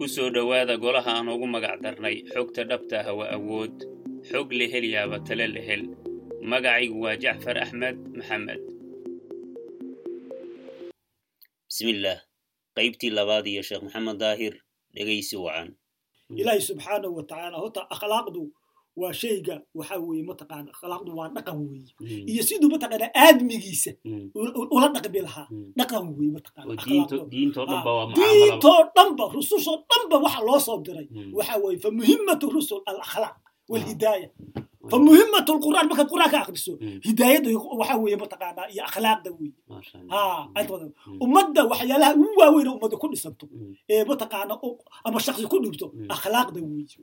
ku soo dhowaada golaha aan ugu magac darnay xogta dhabta ah waa awood. Xog la helyaaba tale la hel. Magacaygu waa jacfar axmed maxamed. Bismillaah qaybtii labaad iyo sheekh maxamed daahir dhegaysi wacan. Ilaahay subxaanahu wa tacaala horta akhlaaqdu waa shayga waxaa weeye mataqaana akhlaaqdu waa dhaqan weeye. Iyo siduu mataqaana aadmigiisa ula dhaqmi lahaa. Dhaqan weeye mataqaana diintoo dhanba rusushoo dhanba waxa loo soo diray. Waxa weeye fa muhimmatu rusul alakhlaaq walhidaaya fa muhimmatu lqur'aan markaad qur'aan ka akriso hidaayadda waxa weeye mataqaana iyo akhlaaqda weeye. Ha ummadda waxyaalaha ugu waaweyn ummadda ku dhisanto ee mataqaana ama shaksi ku dhibto akhlaaqda weeye.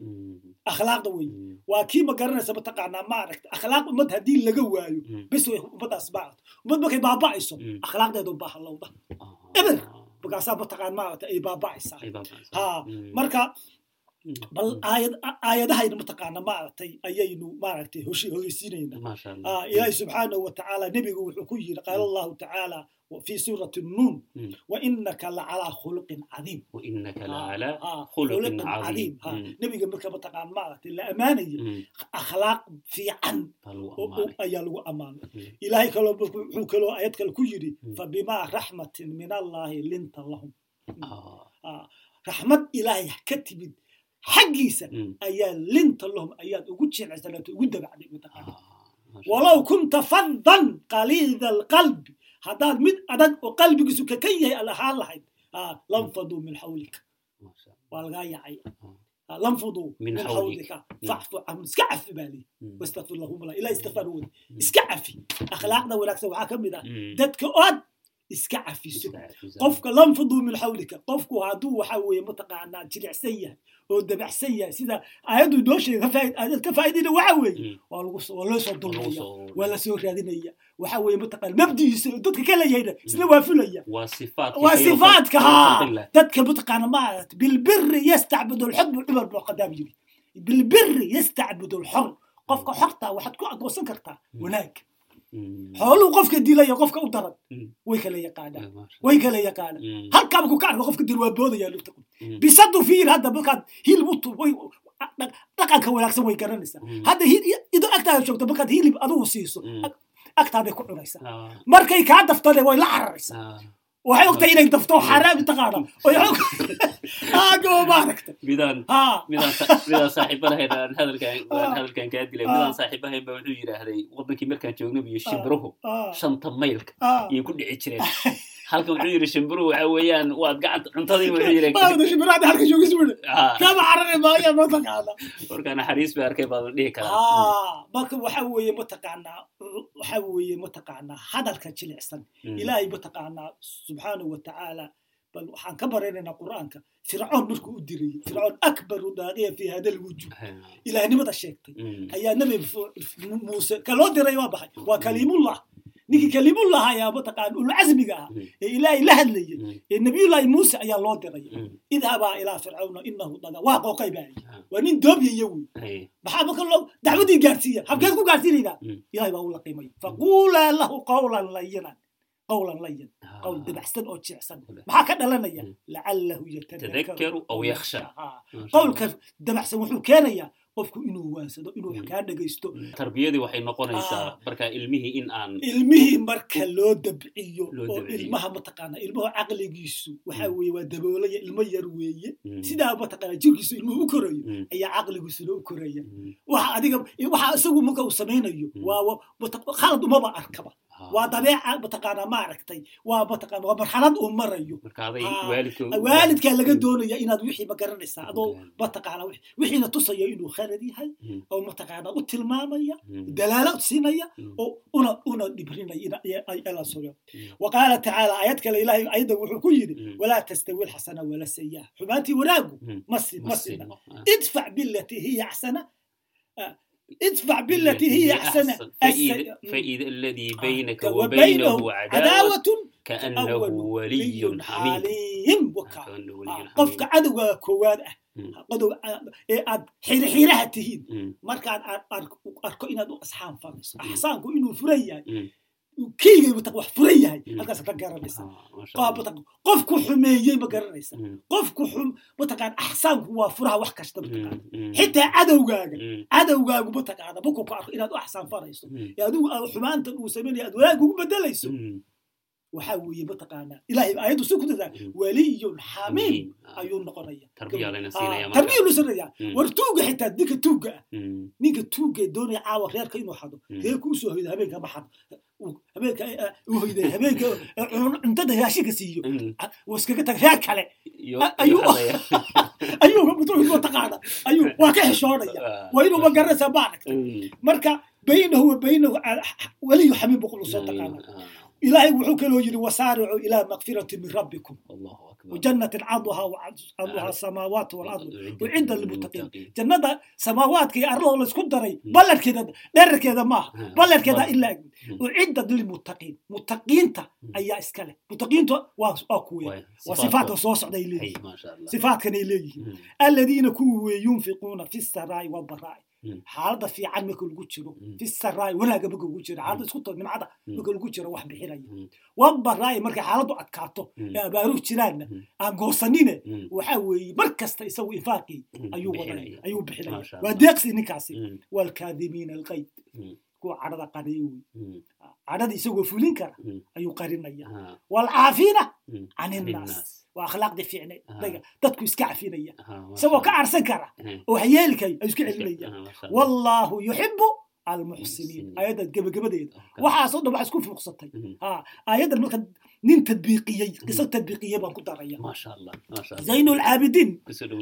Akhlaaqda weeye. Waa kii ma garanaysa mataqaanaa maaragta akhlaaq ummad haddii laga waayo bis ummaddaas maaragta ummad markay baaba'ayso akhlaaqdeedu baa halowda eber! Markaasaa mataqaan maaragta ay baaba'aysaa. Marka bal aayadahayna mataqaana maaragtay ayaynu maaragtay hogeysiinaynaa ah, ilaahi subxaanahu watacaala nebigu wuxuu ku yiri qaala allahu tacaala fi suurati nuun wainaka lacalaa khuluqin cadiim. Cadiim. Ah, nebiga marka mataqaan maaragtay la amaanaya akhlaaq fiican ayaa lagu ammaanay. Ilaahay kaloo wuxuu kaloo ayad kale ku yiri fabimaa raxmatin min allahi linta lahum. Mm. Ah, raxmad ilaahay ka timid xaggiisa mm. ayaa linta lahum ayaad ugu jilcisanato ugu dabacday mataqaana ah, walow kunta faddan qaliida alqalbi haddaad mid adag oo qalbigiisu kakan yahay ad ahaan lahayd ah, lanfaduu min xawlika waa lagaa yaacay ah. lanfuduu min xawlika mm. facfu canhum iska cafi baa leeyi mm. wastaqfir lahum ilaa istiqfaar wada iska cafi. Akhlaaqda wanaagsan waxaa ka mid ah dadka ood iska cafiso qofka lanfaduu min xawlika qofku hadduu waxa weeye mataqaanaa jilicsan yahay oo dabacsan yahay. Sida aayaddu noo sheega aayad ka faa'iidayna waxa weeye. Waa lagu waa loo soo dulmaya waa la soo raadinaya. Waxa weeye mataqaan mabdigiisa dadka ka leeyahayna isna waa fulaya waa sifaadka haa dadka mataqaana maarata bilbiri yastacbudu alxukmu cumar buu qadaam yiri. Bilbiri yastacbudu alxor qofka xorta waxaad ku adoosan kartaa wanaag xooluhu qofka dilaya qofka u daran way kala yaqaanaan. Way kala yaqaanaan. Halkaa markuu ka arko qofka dil waa boodaya lugta bisadu fiir hadda markaad hilib u dhaqanka wanaagsan way garanaysaa. Hadda idoo agtaada joogto markaad hilib adigu siiso agtaaday ku cunaysaa. Markay kaa daftane way la cararaysaa waxay ogtahay inay dafto xaraami taqaana aagoo maaragta midaan midaan saaxiibanahayn aan hadalkaan aan hadalkaan kaa dilay midaan saaxiibahayn baa wuxuu yidhaahday waddankii markaan joogno iyo shimbiruhu shanta maylka ayay ku dhici jireen halkan wuxuu yidhi shimbiruhu waxa weeyaan waad gacanta cuntadii wuxuu yidhi shimbiraada halka joogis wada kama carari maaya mataqaana marka naxariis bay arkay baa la dhihi karaa. Marka waxa weeye mataqaanaa waxa weeye mataqaanaa hadalka jilicsan. Ilaahay mataqaanaa subxaanahu wa tacaala bal waxaan ka baraynaynaa qur'aanka fircoon markuu u dirayay fircoon akbaru daaqiya fi hada lwujud ilaahnimada sheegtay. Ayaa nebi muuse kaloo diray waa baxay. Waa kaliimullah ninkii kaliimullah ayaa mataqaan ulcasmiga ah ee ilaahay la hadlayay ee nabiyullaahi muuse ayaa loo diray. Idhabaa ilaa fircawna inahu daga. Waa qooqay baa waa nin doobiyaya wey maxaa marka loo dacwadii gaarsiiya habkeed ku gaarsiinaydaa ilahay baa u laqimay faquulaa lahu qawlan layinan qawlan layin qawl dabacsan oo jecsan maxaa ka dhalanaya? Lacalahu yatadakaru aw yakhsha. Qawlka dabacsan wuxuu keenayaa qofku inuu waansado inuu wax kaa dhegaysto tarbiyadii waxay noqonaysaa marka ilmihii in aan ilmihii marka loo dabciyo oo ilmaha mataqaana ilmaha caqligiisu waxa weeye waa daboolaya ilmo yar weeye. Sidaa mataqaana jirkiisu ilmuhu u korayo ayaa caqligiisuna u koraya. Waxa adiga waxa isagu marka uu samaynayo waa khalad umaba arkaba waa dabeeca mataqaana maaragtay waa mataqaana waa marxalad uu marayo? Waalidkaa laga doonaya inaad wixii ma garanaysaa. Adoo mataqaana wixiina tusaya inuu khalad yahay oo mataqaana u tilmaamaya dalaalo siinaya oo una una dhibrinaya sugo waqaala tacaala aayad kale ilahay ayadda wuxuu ku yidhi walaa tastawi alxasana wala sayaa xumaantii wanaagu masin masina idfac bilatii hiya axsana ادفع بالتي هي أحسن, أحسن. فإذا, فإذا الذي بينك وبينه عداوة كأنه ولي حميم. qofka cadowgaa koowaad ah adow ee aad xirxiraha tihiin markaad arko inaad u asxaan fadhiso axsaanku inuu furan yahay keygay mataq wax furan yahay. Halkaas ka garanaysa. Qofku xumeeyey ma garanaysa. Qofku mataqaan axsaanku waa furaha wax kasta mataqaana xitaa cadowgaaga cadowgaagu mataqaana markuu ku arko inaad u axsaan farayso. Ee adigu aad xumaantan uu samaynaya aad wanaag ugu bedelayso. Waxaa weeye mataqaanaa ilahay aayaddu si ku dadaa waliyun xamiim ayuu noqonaya. Tarbiya lu sinaya war tuuga xitaa ninka tuuga ah. Ninka tuuga ee doonaya caawa reerka inuu xado. Reerka u soo hoyda habeenka ma xado u hoyday habeenka cuntada raashinka siiyo. Iskaga tag reer kale. Ayuu ayuu mataqaana ayuu waa ka xishoonaya. Waa inuu ma garanaysaa maaragta marka baynahu wa baynahu waliyu xamiim boqol u soo taqaana ilaahay wuxuu kaloo yidhi wasaaricuu ilaa makfirati min rabbikum. Wajanatin caduhaa samaawaat walardu ucidda lilmuttaqiin jannada samaawaadka iyo arladoo laysku daray ballarkeeda dherarkeeda maaha ballarkeeda ilaa ucidda lilmuttaqiin muttaqiinta ayaa iska leh. Muttaqiinta waa kuwe. Waa sifaatka. soo socda ay leeyihiin sifaatkana ay leeyihiin. Aladiina kuwi wey yunfiquuna fi saraa'i wabaraa'i xaalada fiican marka lagu jiro fi saraay wanaaga marka lagu jiro xaalada isku nimcada marka lagu jiro wax bixinaya wabaraay markay xaaladu adkaato ee abaaruhu jiraanna aan goosanine waxaa weeye mar kasta isagu infaaqii ayuu wadanaya ayuu bixinaya waa deeqsi ninkaasi waalkaadimiina alqayd kuwa cadhada qariya wey cadhada isagoo fulin kara ayuu qarinaya. Waalcaafiina can innaas waa akhlaaqdii fiicneed dadku iska cafinaya isagoo ka arsan kara oo waxyeelikayo ayuu iska celinaya. Wallaahu yuxibu almuxsiniin ayadda gebagabadeeda waxaasoo dhan waxa isku fuuqsatay. Ayaddan marka nin tadbiiqiyey qiso tadbiiqiyey baan ku daraya. Zayn lcaabidiin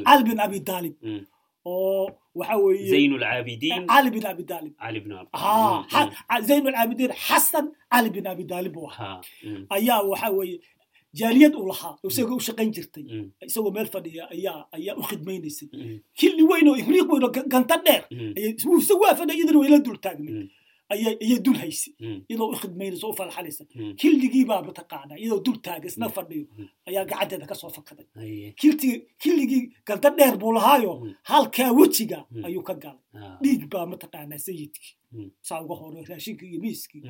cali bin abi taalib oo waxa weeye zayn lcaabidiin cali bin abi taalib cali bin zayn lcaabidiin xasan cali bin abi taalib buu ahaa. Ayaa waxa weeye jaaliyad uu lahaa isagoo u shaqayn jirtay. Isagoo meel fadhiya ayaa ayaa u khidmaynaysay. Killi weyn oo ibriiq weyn oo ganta dheer isagu waa fadhiya iyadana wayla dul taagnay ayay dul haysay iyadoo u khidmaynaysa u falxalaysa killigii baa mataqaanaa iyadoo dul taaga isna fadhiyo. Ayaa gacanteeda ka soo fakaday. Killigii ganta dheer buu lahaayo halkaa wejiga ayuu ka galay. Dhiig baa mataqaanaa sayidkii. Saa uga hore raashinkii iyo miiskii.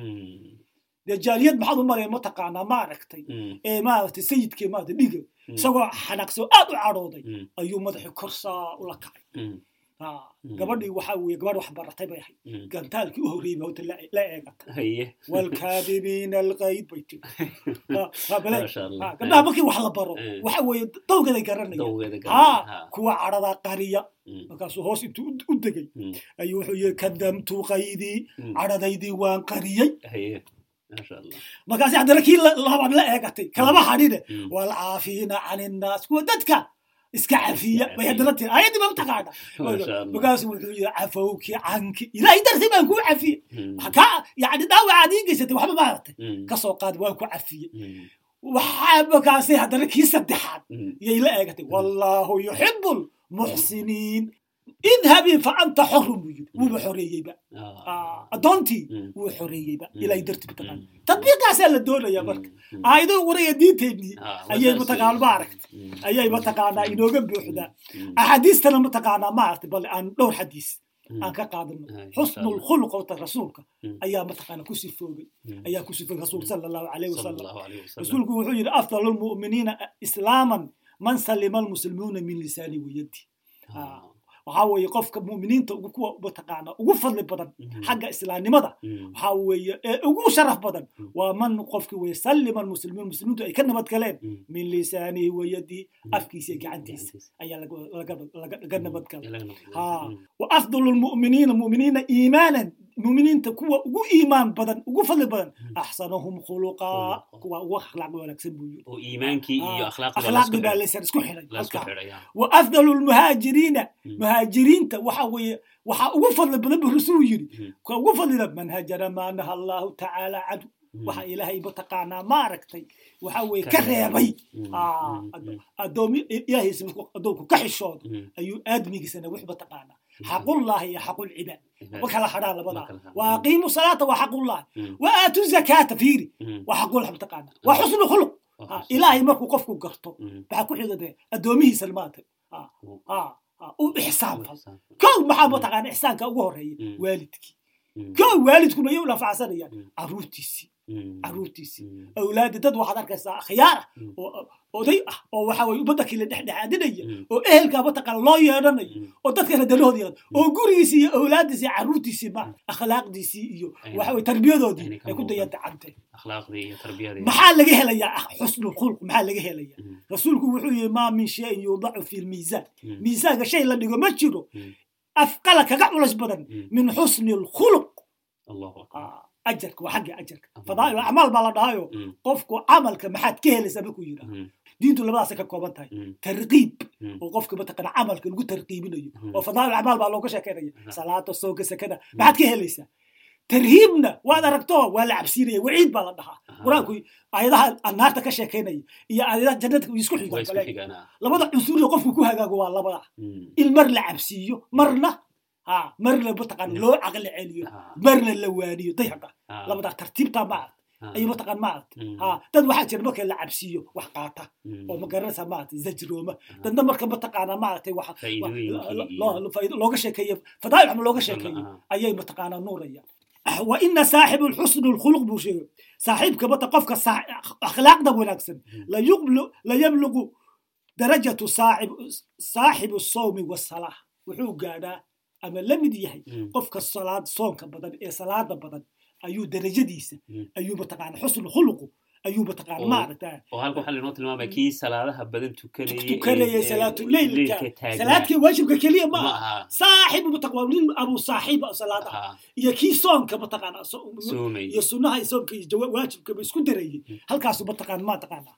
Dee jaaliyad maxaad u malaya mataqaanaa ma aragtay? Ee maaragtay sayidkii maaragtay dhiga. Isagoo xanaaqsoo aad u cadhooday ayuu madaxii korsaa ula kacay gabadhii waxaa weeye gabadh wax baratay bay ahayd gantaalkii u horreeyey baa la eegatay waalkaadimiina alqayd bay tiri gabdhaha markii wax la baro waxa weeye dawgeeday garanayaan kuwa cadhadaa qariya. Markaasuu hoos intuu u degay. Ayuu wuxuu yiri kadamtu qaydii cadhadaydii waan qariyey. Markaasi haddana kii la eegatay kalama hadhine waalcaafiina can innaas kuwa dadka iska cafiya bay haddana tiri ayaddii ba mataqaana markaasu wuxuu yiri cafowki canki ilaahay dartii baan kuu cafiye ka yani dhaawacaad ii geysatay waxba maaragtay ka soo qaad waan ku cafiye waxaa markaasi haddana kii saddexaad yay la eegatay. Wallaahu yuxibu lmuxsiniin idhabii fa anta xorun buu yiri wuuba xoreeyeyba addoontii wuu xoreeyeyba ilaahay dartii mataqaana tadbiiqaasaa la doonaya marka. Aayadoo waraya diinteennii ayay mataqaana maaragtay. Ayay mataqaanaa inooga buuxdaa axaadiistana mataqaanaa maaragtay bale aan dhowr xadiis aan ka qaadano xusnu lkhuluq wata rasuulka ayaa mataqaana ku sifoogay ayaa ku sifoogay rasuulka sala allahu alayhi wasalam rasuulku wuxuu yidhi afdalu lmu'miniina islaaman man salima almuslimuuna min lisaani wayadi waxaa weeye qofka mu'miniinta kuwa mataqaana ugu fadli badan xagga islaamnimada waxaa weeye ee ugu sharaf badan waa man qofki weye sallima almuslimiin muslimiintu ay ka nabad galeen. Min lisaanihi wayadii afkiisa iyo gacantiisa ayaa laga nabad galay. Wa afdalu lmu'miniina mu'miniina iimaanan mu'miniinta kuwa ugu iimaan badan ugu fadli badan axsanahum khuluqaa kuwa ugu akhlaaq wanaagsan buu yiri oo iimaankii iyo akhlaaqdii baa laysan isku xidhay wa afdalu lmuhaajiriina muhaajiriinta waxa weeye waxaa ugu fadli badan buu rasuul yiri ka ugu fadlina man hajara maa naha allahu tacaala cadu waxa ilaahay mataqaanaa maaragtay waxa weeye ka reebay. Adoonku ka xishoodo ayuu aadmigiisana wix mataqaanaa xaqullahi iyo xaqulcibaad ma kala hadhaa labadaa wa aqiimu salaata waa xaqullahi wa aatu zakaata fiiri. Waa xaqullah mataqaana waa xusnu khuluq. Ilaahay markuu qofku garto waxaa ku xigade addoomihiisa maanta u ixsaan fal. Kow maxaa mataqaana ixsaanka ugu horreeya waalidkii. Kow waalidkuna yay u nafacsanayaan caruurtiisii caruurtiisii awlaadi dad waxaad arkaysaa khiyaara oo oday ah oo waxa weye kale dhexdhexaadinaya oo ehelkaa mataqaana loo yeedhanayo oo dadkana dalahooda yeedhan oo gurigiisii iyo awlaadiisii iyo caruurtiisii ma akhlaaqdiisii iyo waxa weye tarbiyadoodii ay ku dayantacantay maxaa laga helayaa? Xusnu khulq maxaa laga helayaa? Rasuulku wuxuu yihi maa min shayin yuudacu fi lmiisaan miisaanka shay la dhigo ma jiro. Afqala kaga culays badan min xusni lkhuluq ajarka waa xagga ajarka. Fadaa'il acmaal baa la dhahayo qofku camalka maxaad ka helaysaa markuu yidhaha diintu labadaasay ka kooban tahay. Tarqiib. Oo qofka mataqana camalka lagu tarqiibinayo. Oo fadaa'il acmaal baa looga sheekeynaya salaada soonka sakada maxaad ka helaysaa? Tarhiibna waad aragto waa la cabsiinaya. Waciid baa la dhahaa. Qur'aanku ayadaha naarta ka sheekeynaya iyo ayadaha jannadka isku xigaan. labada cunsurida qofku ku hagaago waa labada. In mar la cabsiiyo marna marna mataqan loo caqli celiyo marna la waaniyo dayhaqa lamadaa tartiibtaa ma aragt ayu mataqan ma mm. dad waxaa jira marka la cabsiiyo wax qaata. Mm. Oo magaranaysa maarata zajrooma. Dadna marka mataqaana maaragtay looga sheekeeye fadaail looga sheekeeyo ayay mataqaana nuurayaan waina saaxibu xusnu lkhuluq buu sheegay. Saaxiibka mata qofka akhlaaqda wanaagsan. Mm. La yablugu darajatu saaxibu sawmi wasalaa wuxuu gaadhaa ama la mid yahay qofka soonka badan ee salaada badan ayuu darajadiisa ayuu mataqaana xusn khuluqu ayuu mataqaana maaragtaa oo mm. salaadaha badan tukanayay tukanayay salaatuleylka salaadkii waajibka keliya ma aha. Saaxibu mataqaana nin abu saaxiiba ah salaadaha. Iyo kii soonka mataqaana iyo sunnaha soonka iyo waajibkaba isku darayay. Halkaasu mataqaana ma taqaana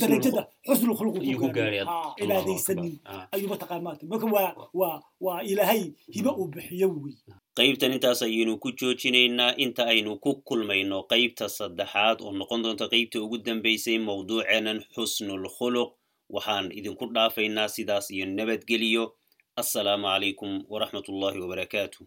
darajada xusnu ayuu mataqaan marka waa ilaahay hiba uu bixiyo wey qaybtan intaas ayaynu ku joojinaynaa inta aynu ku kulmayno. Qaybta saddexaad oo noqon doonta qaybta ugu dambaysay mawduuceenan xusnul khuluq. Waxaan idinku dhaafaynaa sidaas iyo nabadgeliyo assalaamu calaykum waraxmat ullahi wabarakaatu